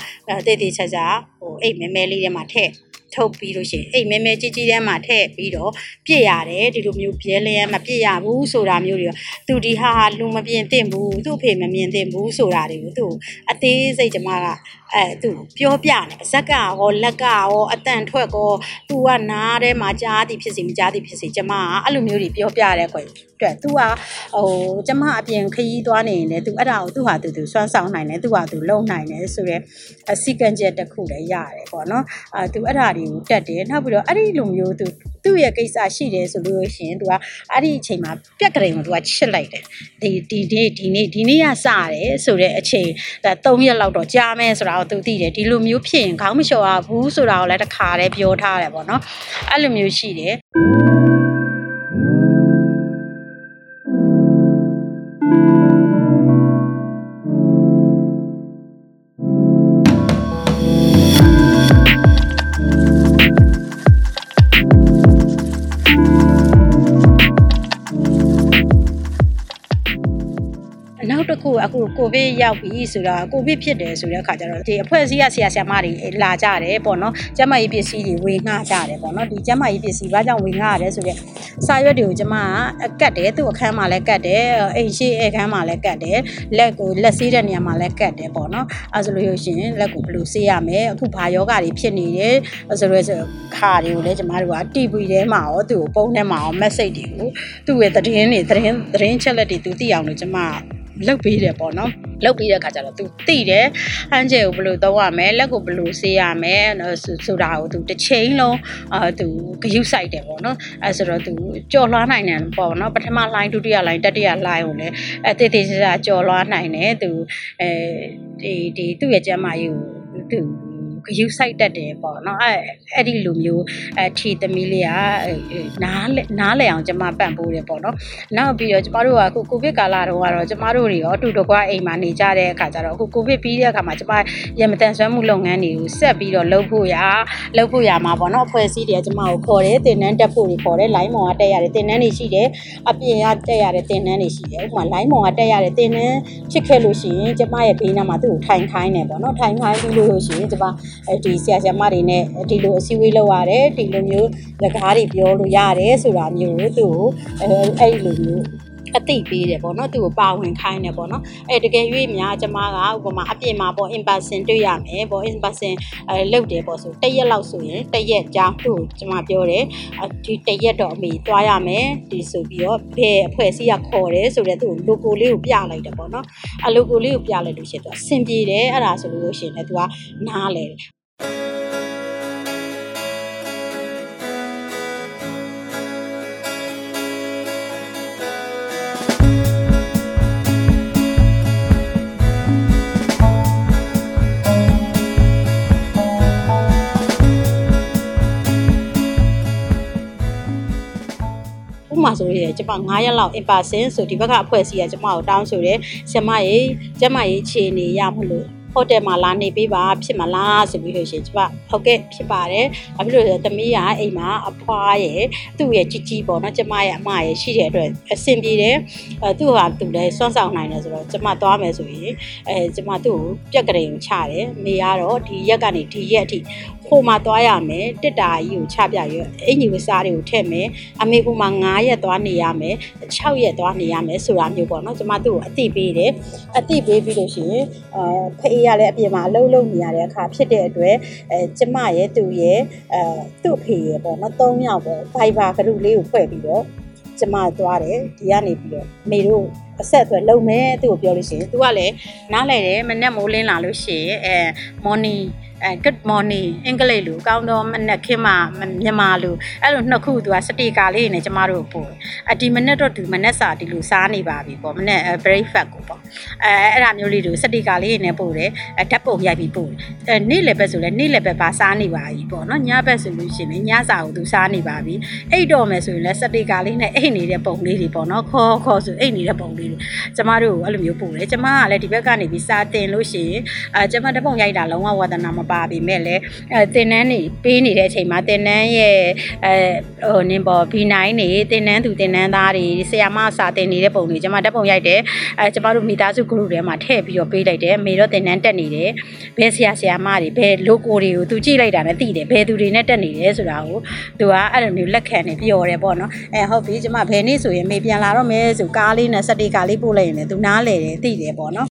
တည်တည်ချာချာဟိုအိတ်မဲမဲလေးထဲမှာထည့် ထုတ်ပြီးလို့ရှိရင်အိတ်မဲမဲကြီးကြီးထဲမှာထည့်ပြီးတော့ပြည့်ရတယ်ဒီလိုမျိုးပြဲလဲမပြည့်ရဘူးဆိုတာမျိုးတွေသူဒီဟာလူမပြင်းသင့်ဘူးသူ့အဖေမမြင်သင့်ဘူးဆိုတာတွေကိုသူအသေးစိတ်ကျမကအဲသူပြောပြနေပါဇက်ကရောလက်ကရောအတန်ထွက်ကောသူကနားထဲမှာကြားသည်ဖြစ်စီမကြားသည်ဖြစ်စီကျမကအဲ့လိုမျိုးတွေပြောပြတဲ့ခွေ အတွက်သူကဟိုကျမအပြင်ခရီးသွားနေရင်လည်းသူအဲ့ဒါကိုသူ့ဟာသူသူစွမ်းဆောင်နိုင်တယ်သူ့ဟာသူလုံနိုင်တယ်ဆိုတော့အစီကံချက်တစ်ခုလည်းရတယ်ပေါ့နော်အာသူအဲ့ဒါတွေကိုတက်တယ်နောက်ပြီးတော့အဲ့ဒီလိုမျိုးသူသူ့ရဲ့ကိစ္စရှိတယ်ဆိုလို့ရှိရင်သူကအဲ့ဒီအချိန်မှာပြက်ကလေးကိုသူကချစ်လိုက်တယ်ဒီဒီနေ့ဒီနေ့ဒီနေ့ကစတယ်ဆိုတဲ့အချိန်ဒါ3ရက်လောက်တော့ကြာမယ်ဆိုတာကိုသူသိတယ်ဒီလိုမျိုးဖြစ်ရင်ခေါင်းမလျှော်ရဘူးဆိုတာကိုလည်းတစ်ခါတည်းပြောထားတယ်ပေါ့နော်အဲ့လိုမျိုးရှိတယ် ကိုဗစ်ရောက်ပြီဆိုတော့ကိုဗစ်ဖြစ်တယ်ဆိုတဲ့အခါကျတော့ဒီအဖွဲ့အစည်းကဆရာဆရာမတွေလာကြတယ်ပေါ့နော်ကျမကြီးပစ္စည်းတွေဝေငှကြတယ်ပေါ့နော်ဒီကျမကြီးပစ္စည်းဘာကြောင့်ဝေငှရတယ်ဆိုတော့စာရွက်တွေကိုကျမကကတ်တယ်သူ့အခန်းမှာလည်းကတ်တယ်အိမ်ရှိအခန်းမှာလည်းကတ်တယ်လက်ကိုလက်ဆေးတဲ့နေရာမှာလည်းကတ်တယ်ပေါ့နော်အဲဆိုလို့ရှိရင်လက်ကိုဘယ်လိုဆေးရမလဲအခုဘာယောဂတွေဖြစ်နေတယ်ဆိုတော့ခါတွေကိုလည်းကျမတို့က TV ထဲမှာရောသူ့ကိုပုံထဲမှာရော message တွေကိုသူ့ရဲ့သတင်းတွေသတင်းသတင်းချက်လက်တွေသူသိအောင်လို့ကျမ လုတ်ပေးတယ်ပေါ့နော်လုတ်ပေးတဲ့အခါကျတော့ तू သိတယ်ဟန်းကျဲကိုဘယ်လိုသုံးရမလဲလက်ကိုဘယ်လိုဆေးရမလဲဆိုတာကို तू တစ်ချိန်လုံးအာ तू ဂရုစိုက်တယ်ပေါ့နော်အဲဆိုတော့ तू ကြော်လွှားနိုင်တယ်ပေါ့နော်ပထမ line ဒုတိယ line တတိယ line ကိုလည်းအဲတည်တည်ချာချာကြော်လွှားနိုင်တယ် तू အဲဒီဒီသူ့ရဲ့ကျမ်းမာရေးကို तू ဂယူးဆိုင်တက်တယ်ပေါ့နော်အဲအဲ့ဒီလိုမျိုးအဲထီသမီးလေးကနားနားလဲအောင်ကျမပန့်ပိုးတယ်ပေါ့နော်နောက်ပြီးတော့ကျမတို့ကအခုကိုဗစ်ကာလတုန်းကတော့ကျမတို့တွေရောတူတကွာအိမ်မှာနေကြတဲ့အခါကျတော့အခုကိုဗစ်ပြီးတဲ့အခါမှာကျမရမတန်ဆွမ်းမှုလုပ်ငန်းတွေကိုဆက်ပြီးတော့လုပ်ဖို့ရလုပ်ဖို့ရမှာပေါ့နော်အဖွဲ့အစည်းတွေကကျမကိုခေါ်တယ်တင်နန်းတက်ဖို့တွေခေါ်တယ်လိုင်းမောင်ကတက်ရတယ်တင်နန်းတွေရှိတယ်အပြင်ကတက်ရတဲ့တင်နန်းတွေရှိတယ်ဥပမာလိုင်းမောင်ကတက်ရတဲ့တင်နန်းဖြစ်ခဲ့လို့ရှိရင်ကျမရဲ့ဘေးနားမှာသူ့ကိုထိုင်ခိုင်းတယ်ပေါ့နော်ထိုင်ခိုင်းပြီးလို့ရှိရင်ကျမအဲဒီဆရာဆရာမတွေနဲ့ဒီလိုအစည်းအဝေးလုပ်ရတယ်ဒီလိုမျိုးစကားတွေပြောလို့ရတယ်ဆိုတာမျိုးကိုသူ့ကိုအဲအဲ့လိုမျိုး အသိပေးတယ်ပေါ့နော်သူ့ကိုပါဝင်ခိုင်းတယ်ပေါ့နော်အဲတကယ်၍များကျမကဥပမာအပြင်မှာပေါ့ in person တွေ့ရမယ်ပေါ့ in person အဲလုပ်တယ်ပေါ့ဆိုတရက်လောက်ဆိုရင်တရက်ကြာသူ့ကိုကျမပြောတယ်ဒီတရက်တော့အမေသွားရမယ်ဒီဆိုပြီးတော့ဘယ်အဖွဲ့အစည်းကခေါ်တယ်ဆိုတော့သူ့ကို logo လေးကိုပြလိုက်တယ်ပေါ့နော်အ logo လေးကိုပြလိုက်လို့ရှိရင်သူအဆင်ပြေတယ်အဲ့ဒါဆိုလို့ရှိရင်လည်းသူကနားလဲတယ် မာဆိုရင်ကျမ9ရက်လောက် in person ဆိုဒီဘက်ကအဖွဲ့အစည်းကကျမကိုတောင်းဆိုတယ်ဆရာမရေကျမရေအခြေအနေရမလို့ဟိုတယ်မှာလာနေပေးပါဖြစ်မလားဆိုပြီးလို့ရှိရင်ကျမဟုတ်ကဲ့ဖြစ်ပါတယ်။ဘာဖြစ်လို့လဲသမီးကအိမ်မှာအဖွားရဲ့သူ့ရဲ့ជីជីပေါ့နော်ကျမရဲ့အမရဲ့ရှိတဲ့အတွက်အဆင်ပြေတယ်။အဲသူ့ဟာသူလည်းစွန့်ဆောင်နိုင်တယ်ဆိုတော့ကျမသွားမယ်ဆိုရင်အဲကျမသူ့ကိုပြက်ကလေးကိုချတယ်။မိကတော့ဒီရက်ကနေဒီရက်အထိ ဟိုမှာသွားရမယ်တစ်တာကြီးကိုချပြရအင်ကြီးဝစားတွေကိုထည့်မယ်အမေကမှ9ရက်သွားနေရမယ်6ရက်သွားနေရမယ်ဆိုတာမျိုးပေါ့နော်ကျမသူ့ကိုအတိပေးတယ်အတိပေးပြီးလို့ရှိရင်အဲဖေးရလည်းအပြင်မှာအလုံးလုံးနေရတဲ့အခါဖြစ်တဲ့အတွက်အဲကျမရဲ့သူ့ရဲ့အဲသူ့ဖေရဲ့ပေါ့နော်၃ယောက်ပေါ့ Viber ကရုလေးကိုဖွဲ့ပြီးတော့ကျမသွားတယ်ဒီကနေပြီးတော့မေတို့အဆက်အသွယ်လုပ်မယ်သူ့ကိုပြောလို့ရှိရင် तू ကလည်းနားလဲတယ်မနေ့မိုးလင်းလာလို့ရှိရင်အဲ morning အဲ good morning အင်္ဂလိပ်လိုကောင်းသောမနက်ခင်းမှာမြန်မာလိုအဲ့လိုနှစ်ခုသူကစတီကာလေးနဲ့ကျမတို့ပို့အဒီမနက်တော့သူမနက်စာဒီလိုစားနေပါပြီပေါ့မနက် breakfast ကိုပေါ့အဲအဲ့ဒါမျိုးလေးတို့စတီကာလေးနဲ့ပို့တယ်ဓာတ်ပုံရိုက်ပြီးပို့တယ်အဲနေ့လည်းပဲဆိုလဲနေ့လည်းပဲပါစားနေပါပြီပေါ့နော်ညဘက်ဆိုလို့ရှိရင်ညစာကိုသူစားနေပါပြီအိတ်တော့မယ်ဆိုရင်လည်းစတီကာလေးနဲ့အိတ်နေတဲ့ပုံလေးတွေပေါ့နော်ခေါ်ခေါ်ဆိုအိတ်နေတဲ့ပုံလေးတွေကျမတို့အဲ့လိုမျိုးပို့တယ်ကျမကလည်းဒီဘက်ကနေပြီးစားတင်လို့ရှိရင်အဲကျမဓာတ်ပုံရိုက်တာလုံးဝဝါသနာမပါပေမဲ့လည်းအဲတင်နန်းနေပေးနေတဲ့အချိန်မှာတင်နန်းရဲ့အဲဟိုနင်းပေါ် B9 နေတင်နန်းသူတင်နန်းသားတွေဆရာမစာတင်နေတဲ့ပုံတွေကျွန်မတက်ပုံရိုက်တယ်အဲကျွန်မတို့မိသားစု group ထဲမှာထည့်ပြီးတော့ပေးလိုက်တယ်မေတော့တင်နန်းတက်နေတယ်ဘယ်ဆရာဆရာမတွေဘယ် logo တွေကိုသူကြည့်လိုက်တာနဲ့သိတယ်ဘယ်သူတွေနဲ့တက်နေတယ်ဆိုတာကိုသူကအဲ့လိုမျိုးလက်ခံနေပြောတယ်ပေါ့နော်အဲဟုတ်ပြီကျွန်မဘယ်နေ့ဆိုရင်မေပြန်လာတော့မယ်ဆိုကားလေးနဲ့စက်တေကားလေးပို့လိုက်ရင်လည်းသူနားလေတယ်သိတယ်ပေါ့နော်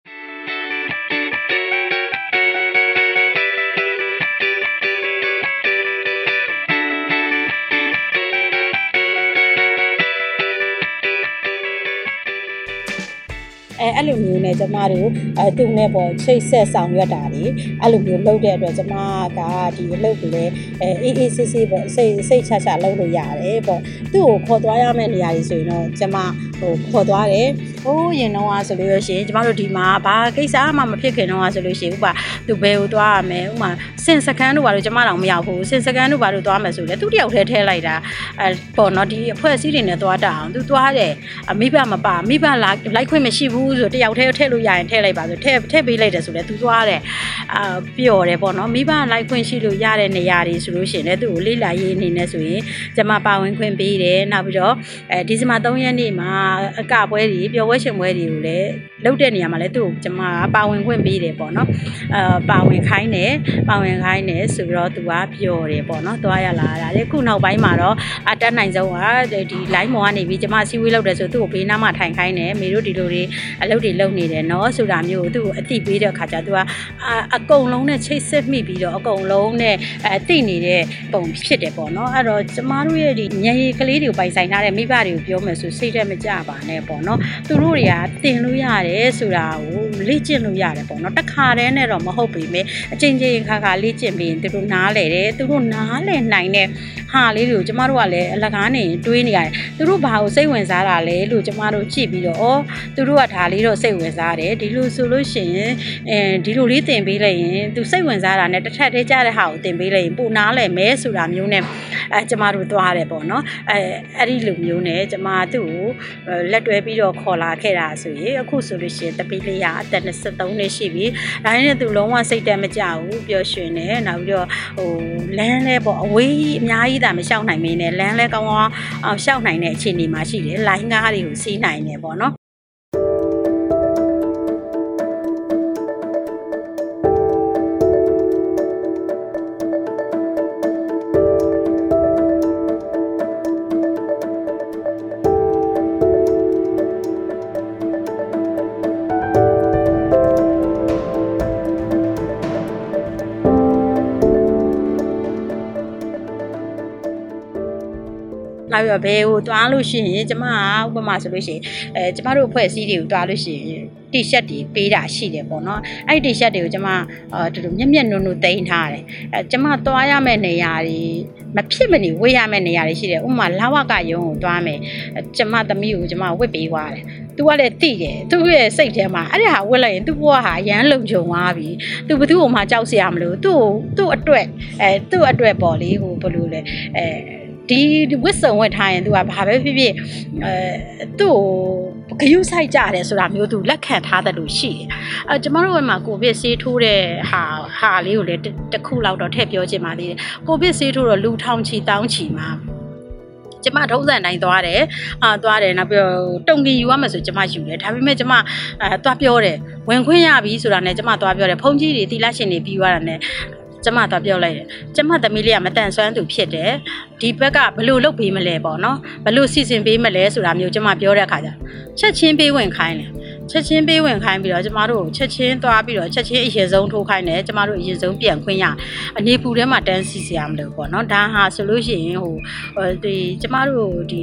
အဲအဲ့လိုမျိုးနဲ့ကျမတို့အဲသူ့နဲ့ပေါ့ချိတ်ဆက်ဆောင်ရွက်တာတွေအဲ့လိုမျိုးလုပ်တဲ့အတွက်ကျမကဒီအလုပ်ကိုလည်းအဲအေးအေးဆေးဆေးပေါ့စိတ်စိတ်ချချလုပ်လို့ရတယ်ပေါ့သူ့ကိုခေါ်သွားရမယ့်နေရာတွေဆိုရင်တော့ကျမဟိုခေါ်သွားတယ်ဟိုးရင်တော့ဆိုလို့ရှိရင်ကျမတို့ဒီမှာဘာကိစ္စမှမဖြစ်ခင်တော့ဆိုလို့ရှိရင်ဥပမာသူဘယ်ကိုသွားရမယ်ဥပမာစင်စကန်တို့ဘာလို့ကျမတော့မရောက်ဘူးစင်စကန်တို့ဘာလို့သွားမယ်ဆိုလဲသူတယောက်တည်းထဲလိုက်တာအဲပေါ့နော်ဒီအဖွဲ့အစည်းတွေနဲ့သွားတာအောင်သူသွားတယ်မိဘမပါမိဘလာလိုက်ခွင့်မရှိဘူးဆိုတယောက်တည်းထည့်လို့ရရင်ထည့်လိုက်ပါဆိုထည့်ထည့်ပေးလိုက်တယ်ဆိုလဲသူသွားတယ်အာပျော်တယ်ပေါ့နော်မိဘလိုက်ခွင့်ရှိလို့ရတဲ့နေရာတွေဆိုလို့ရှိရင်လည်းသူ့ကိုလေးလာရေးအနေနဲ့ဆိုရင်ကျမပါဝင်ခွင့်ပေးတယ်နောက်ပြီးတော့အဲဒီဇင်ဘာ3ရက်နေ့မှာအကပွဲတွေပျော်ပွဲရှင်ပွဲတွေကိုလည်းလုပ်တဲ့နေရာမှာလည်းသူ့ကိုကျမပါဝင်ခွင့်ပေးတယ်ပေါ့နော်အာပါဝင်ခိုင်းတယ်ပါဝင်ခိုင်းတယ်ဆိုတော့သူကပျော်တယ်ပေါ့နော်သွားရလာတာလေခုနောက်ပိုင်းမှာတော့အတက်နိုင်ဆုံးကဒီ line မော်ကနေပြီးကျမစီဝေးလုပ်တယ်ဆိုသူ့ကိုဘေးနားမှာထိုင်ခိုင်းတယ်မေတို့ဒီလိုတွေအလုပ်တွေလုပ်နေတယ်နော်ဆိုတာမျိုးကိုသူ့ကိုအတိပေးတဲ့အခါကျသူကအကုံလုံးနဲ့ချိတ်ဆက်မိပြီးတော့အကုံလုံးနဲ့အဲတိနေတဲ့ပုံဖြစ်တယ်ပေါ့နော်အဲ့တော့ကျမတို့ရဲ့ဒီညရည်ကလေးတွေကိုပိုင်ဆိုင်ထားတဲ့မိဘတွေကိုပြောမယ်ဆိုစိတ်ထဲမကြပါနဲ့ပေါ့နော်သူတို့တွေကတင်လို့ရတယ်ဆိုတာကိုလေ့ကျင့်လို့ရတယ်ပေါ့နော်တခါတည်းနဲ့တော့မဟုတ်ပေမဲ့အချိန်ချင်းခါခါလေ့ကျင့်ပြီးရင်သူတို့နားလဲတယ်သူတို့နားလဲနိုင်တဲ့ဟာလေးတွေကိုကျမတို့ကလည်းအလကားနေတွေးနေရတယ်သူတို့ဘာကိုစိတ်ဝင်စားတာလဲလို့ကျမတို့ကြည့်ပြီးတော့ဩသူတို့ကဒါလေးတော့စိတ်ဝင်စားတယ်ဒီလိုဆိုလို့ရှိရင်အဲဒီလိုလေးတင်ပေးလိုက်ရင်သူစိတ်ဝင်စားတာနဲ့တစ်ထပ်သေးကြတဲ့ဟာကိုတင်ပေးလိုက်ရင်ပိုနားလဲမဲဆိုတာမျိုးနဲ့အဲကျမတို့သွားတယ်ပေါ့နော်အဲအဲ့ဒီလိုမျိုးနဲ့ကျမသူ့ကိုလက်တွဲပြီးတော့ခေါ်လာခဲ့တာဆိုရင်အခုဆိုလို့ရှိရင်တပီးလေးကအသက်23နှစ်ရှိပြီဒါနဲ့သူလုံးဝစိတ်တက်မကြဘူးပျော်ရွှင်တယ်နောက်ပြီးတော့ဟိုလမ်းလဲပေါ့အဝေးကြီးအများကြီးသာမလျှောက်နိုင်မင်းနဲ့လမ်းလဲကောင်းကောင်းအောင်လျှောက်နိုင်တဲ့အခြေအနေမှာရှိတယ်လိုင်းကားတွေကိုစီးနိုင်တယ်ပေါ့နော် ထားပြီးတော့ဘယ်ကိုတွားလို့ရှိရင်ကျမကဥပမာဆိုလို့ရှိရင်အဲကျမတို့အဖွဲ့အစည်းတွေကိုတွားလို့ရှိရင်တီရှပ်တွေပေးတာရှိတယ်ပေါ့နော်အဲ့ဒီတီရှပ်တွေကိုကျမအာတူတူမျက်မျက်နုံနုံတိန်းထားတယ်အဲကျမသွားရမယ့်နေရာတွေမဖြစ်မနေဝေးရမယ့်နေရာတွေရှိတယ်ဥပမာလာဝကရုံကိုတွားမယ်ကျမသမီးကိုကျမဝစ်ပေးသွားတယ်သူကလည်းတိတယ်သူ့ရဲ့စိတ်ထဲမှာအဲ့ဒါဟာဝစ်လိုက်ရင်သူ့ဘဝဟာရမ်းလုံခြုံသွားပြီသူဘသူ့ကိုမှကြောက်စရာမလိုသူ့ကိုသူ့အတွက်အဲသူ့အတွက်ပေါ့လေဟိုဘယ်လိုလဲအဲ ဒီဝစ်စုံဝတ်ထားရင် तू ကဘာပဲဖြစ်ဖြစ်အဲသူ့ကိုဂယုဆိုင်ကြတယ်ဆိုတာမျိုး तू လက်ခံထားတယ်လို့ရှိတယ်အဲကျမတို့ကမှကိုဗစ်ဆေးထိုးတဲ့ဟာဟာလေးကိုလည်းတစ်ခုလောက်တော့ထည့်ပြောချင်ပါသေးတယ်ကိုဗစ်ဆေးထိုးတော့လူထောင်ချီတောင်းချီမှာကျမထုံးစံတိုင်းသွားတယ်အာသွားတယ်နောက်ပြီးတော့တုံကင်ယူရမယ်ဆိုကျမယူတယ်ဒါပေမဲ့ကျမအဲသွားပြောတယ်ဝင်ခွင့်ရပြီဆိုတာနဲ့ကျမသွားပြောတယ်ဖုန်းကြီးတွေတီလာရှင်တွေပြီးသွားတာနဲ့ ကျမတော့ပြောလိုက်တယ်ကျမသမီးလေးကမတန်ဆွမ်းသူဖြစ်တယ်ဒီဘက်ကဘလို့လုပ်ပေးမလဲပေါ့နော်ဘလို့စီစဉ်ပေးမလဲဆိုတာမျိုးကျမပြောတဲ့အခါကျချက်ချင်းပေးဝင်ခိုင်းတယ်ချက်ချင်းပေးဝင်ခိုင်းပြီးတော့ကျမတို့ချက်ချင်းသွားပြီးတော့ချက်ချင်းအရင်ဆုံးထိုးခိုင်းတယ်ကျမတို့အရင်ဆုံးပြန်ခွင့်ရအနေပူထဲမှာတန်းစီစရာမလိုပေါ့နော်ဒါဟာဆိုလို့ရှိရင်ဟိုဒီကျမတို့ဒီ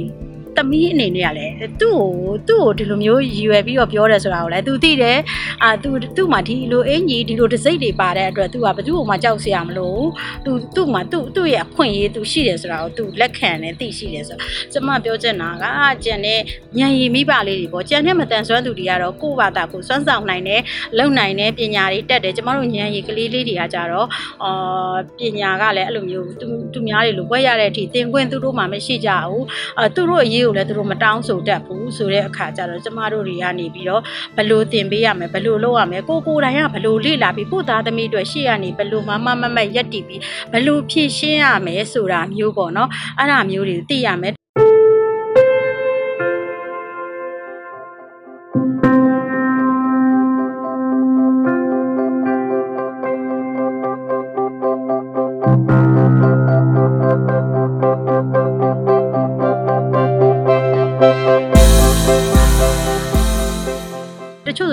သမီးအနေနဲ့ကလည်းသူ့ကိုသူ့ကိုဒီလိုမျိုးရည်ရွယ်ပြီးတော့ပြောတယ်ဆိုတာကိုလည်းသူသိတယ်အာသူသူ့မှာဒီလိုအင်ကြီးဒီလိုဒစိမ့်တွေပါတဲ့အတွက်သူကဘသူ့ကိုမှကြောက်စရာမလိုသူသူ့မှာသူ့သူ့ရဲ့အခွင့်အရေးသူရှိတယ်ဆိုတာကိုသူလက်ခံတယ်သိရှိတယ်ဆိုတော့ကျမပြောချင်တာကကျန်တဲ့ညံရည်မိပါလေးတွေပေါ့ကျန်တဲ့မတန်ဆွမ်းသူတွေကတော့ကိုယ့်ဘာသာကိုစွမ်းဆောင်နိုင်တယ်လုံနိုင်တယ်ပညာတွေတက်တယ်ကျမတို့ညံရည်ကလေးလေးတွေကကြတော့အာပညာကလည်းအဲ့လိုမျိုးသူသူများတွေလိုပွဲရတဲ့အထိသင်ခွင့်သူတို့မှမရှိကြဘူးအာသူတို့အရေးကိုလည်းသူတို့မတောင်းဆိုတတ်ဘူးဆိုတဲ့အခါကျတော့ကျမတို့တွေကနေပြီးတော့ဘလို့သင်ပေးရမယ်ဘလို့လုပ်ရမယ်ကိုကိုတိုင်းကဘလို့လေ့လာပြီးကိုသားသမီးတွေရှေ့ကနေဘလို့မမမမရက်တည်ပြီးဘလို့ဖြည့်ရှင်းရမယ်ဆိုတာမျိုးပေါ့နော်အဲ့ဒါမျိုးတွေသိရမယ်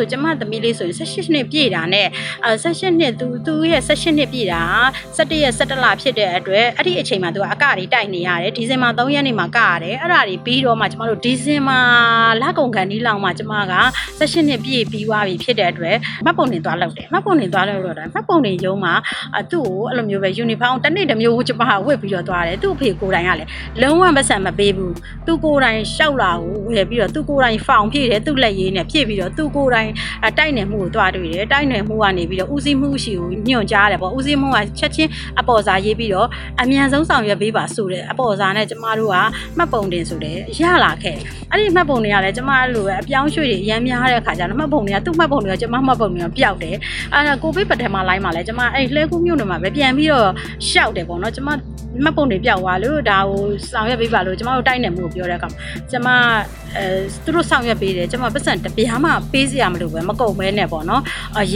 ဆိုကျမသမီးလေးဆိုရင်16နှစ်ပြည့်တာနဲ့အဲ16နှစ်သူသူရဲ့16နှစ်ပြည့်တာ17ရက်17လဖြစ်တဲ့အတွက်အဲ့ဒီအချိန်မှာသူကအကတွေတိုက်နေရတယ်ဒီဇင်ဘာ3ရက်နေ့မှာကရတယ်အဲ့ဒါတွေပြီးတော့မှကျမတို့ဒီဇင်ဘာလကုန်ကန်ဒီလောက်မှာကျမက16နှစ်ပြည့်ပြီးသွားပြီဖြစ်တဲ့အတွက်မှတ်ပုံတင်သွားလုပ်တယ်မှတ်ပုံတင်သွားလုပ်တော့တယ်မှတ်ပုံတင်ရုံးမှာအသူ့ကိုအဲ့လိုမျိုးပဲယူနီဖောင်းတစ်နေ့တစ်မျိုးကျမကဝတ်ပြီးတော့သွားတယ်သူ့အဖေကိုယ်တိုင်ကလည်းလုံးဝမဆန်မပေးဘူးသူကိုယ်တိုင်ရှောက်လာကိုဝယ်ပြီးတော့သူကိုယ်တိုင်ဖောင်ဖြည့်တယ်သူ့လက်ရည်နဲ့ဖြည့်ပြီးတော့သူကိုယ်တိုင်တိုက်နယ်မှုကိုတွားတွေ့တယ်တိုက်နယ်မှုကနေပြီးတော့ဦးစီးမှုရှိကိုညွှန်ကြားတယ်ပေါ့ဦးစီးမှုကချက်ချင်းအပေါ်စာရေးပြီးတော့အမြန်ဆုံးဆောင်ရွက်ပေးပါဆိုတဲ့အပေါ်စာနဲ့ကျမတို့ကမှတ်ပုံတင်ဆိုတယ်ရလာခဲ့အဲ့ဒီမှတ်ပုံတွေကလည်းကျမတို့ပဲအပြောင်းရွှေ့တွေအများများတဲ့အခါကျတော့မှတ်ပုံတွေကသူ့မှတ်ပုံတွေကကျမမှတ်ပုံတွေကပျောက်တယ်အဲ့ဒါကိုဗစ်ပထမလိုင်းမှာလည်းကျမအဲ့လှဲကူးမြို့နယ်မှာပဲပြန်ပြီးတော့ရှောက်တယ်ပေါ့နော်ကျမမှတ်ပုံတွေပျောက်သွားလို့ဒါကိုဆောင်ရွက်ပေးပါလို့ကျမတို့တိုက်နယ်မှုကိုပြောတဲ့အခါမှာကျမ အဲသူတို့ဆောင်ရွက်ပေးတယ်ကျမပတ်စံတပြားမှပေးစရာမလိုပဲမကုန်မဲနဲ့ပေါ့နော်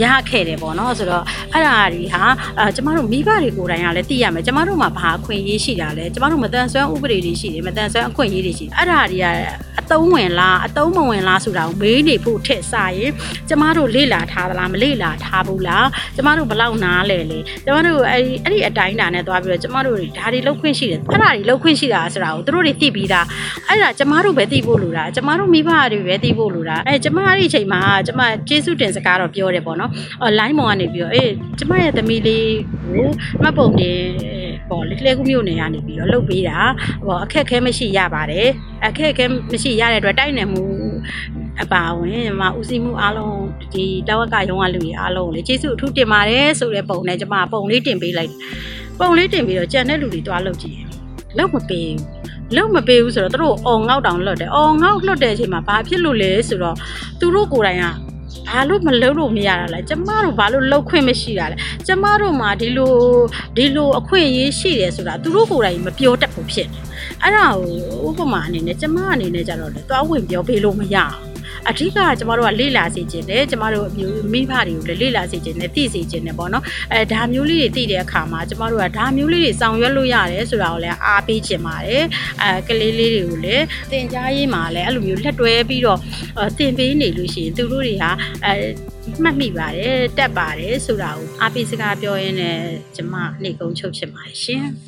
ရခဲ့တယ်ပေါ့နော်ဆိုတော့အဲ့ဒါတွေဟာအဲကျမတို့မိဘတွေကိုယ်တိုင်ကလည်းသိရမယ်ကျမတို့မှာဘာအခွင့်အရေးရှိတာလဲကျမတို့မတန်ဆွမ်းဥပဒေတွေရှိတယ်မတန်ဆွမ်းအခွင့်အရေးတွေရှိတယ်အဲ့ဒါတွေကအတုံးဝင်လားအတုံးမဝင်လားဆိုတာကိုမေးနေဖို့ထက်စာရင်ကျမတို့လေ့လာထားသလားမလေ့လာထားဘူးလားကျမတို့ဘလောက်နားလဲလေကျမတို့အဲ့ဒီအဲ့ဒီအတိုင်းတာနဲ့သွားပြီးတော့ကျမတို့တွေဒါတွေလောက်ခွင့်ရှိတယ်အဲ့ဒါတွေလောက်ခွင့်ရှိတာဆိုတာကိုတို့တွေသိပြီးသားအဲ့ဒါကျမတို့ပဲသိဖို့လိုတာကျမတို့မိဘတွေပဲသိဖို့လိုတာအဲကျမအဲ့ဒီအချိန်မှာကျမကျေးဇူးတင်စကားတော့ပြောတယ်ပေါ့နော်အော် line ပေါ်ကနေပြီးတော့အေးကျမရဲ့သမီးလေးကိုမှတ်ပုံတင်ပေါ့လေလှဲကူးမြို့နယ်ကနေပြီးတော့လုပ်ပေးတာဟောအခက်ခဲမရှိရပါတယ်အခက်ခဲမရှိရတဲ့အတွက်တိုက်နယ်မှုအပါဝင်မဦးစီးမှုအားလုံးဒီတဝက်ကရုံးကလူတွေအားလုံးကိုလေကျေးဇူးအထူးတင်ပါတယ်ဆိုတဲ့ပုံနဲ့ကျမပုံလေးတင်ပေးလိုက်ပုံလေးတင်ပြီးတော့ကြံတဲ့လူတွေတွားလုပ်ကြည့်လောက်မပေးဘူး လောက်မပေးဘူးဆိုတော့သူတို့အော်ငေါက်တောင်လွတ်တယ်အော်ငေါက်လွတ်တဲ့အချိန်မှာဘာဖြစ်လို့လဲဆိုတော့သူတို့ကိုယ်တိုင်ကဘာလို့မလုပ်လို့မရတာလဲကျမတို့ဘာလို့လှုပ်ခွင့်မရှိတာလဲကျမတို့မှာဒီလိုဒီလိုအခွင့်အရေးရှိတယ်ဆိုတာသူတို့ကိုယ်တိုင်မပြောတတ်ဘူးဖြစ်တယ်အဲ့ဒါကိုဥပမာအနေနဲ့ကျမအနေနဲ့ကြတော့လေသွားဝင်ပြောပေးလို့မရအောင် အဓိကကျမတို့ကလေ့လာစေခြင်းတယ်ကျမတို့အမျိုးမိဘတွေကိုလည်းလေ့လာစေခြင်းနဲ့သိစေခြင်းနဲ့ပေါ့နော်အဲဒါမျိုးလေးတွေသိတဲ့အခါမှာကျမတို့ကဒါမျိုးလေးတွေဆောင်ရွက်လို့ရတယ်ဆိုတာကိုလည်းအားပေးခြင်းပါတယ်အဲကလေးလေးတွေကိုလည်းသင်ကြားရေးမှာလည်းအဲ့လိုမျိုးလက်တွဲပြီးတော့သင်ပေးနေလို့ရှိရင်သူတို့တွေဟာအဲမှတ်မိပါတယ်တက်ပါတယ်ဆိုတာကိုအားပေးစကားပြောရင်းနဲ့ကျမနေကုန်းချုပ်ဖြစ်ပါတယ်ရှင်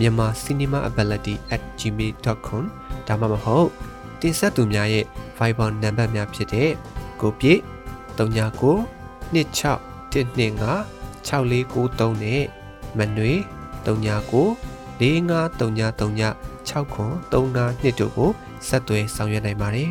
မြန်မာ cinemaability@gmail.com ဒါမှမဟုတ်တင်ဆက်သူများရဲ့ Viber နံပါတ်များဖြစ်တဲ့ကိုပြည့်39 26 125 6493နဲ့မနွေ39 453939 6935တို့ကိုဆက်သွယ်ဆောင်ရွက်နိုင်ပါတယ်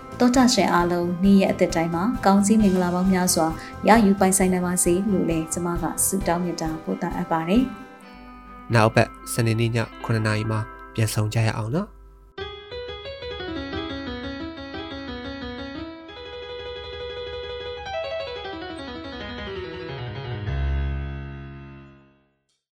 တောတာရှင်အားလုံးနေ့ရက်အသက်တိုင်းမှာကောင်းစည်းမင်္ဂလာပေါင်းများစွာရယူပိုင်ဆိုင်နိုင်ပါစေလို့လည်းကျွန်မကဆုတောင်းမြတ်တာပို့တာအပ်ပါတယ်နောက်ပတ်စနေနေ့ည9:00နာရီမှာပြန်ဆောင်ကြရအောင်နော်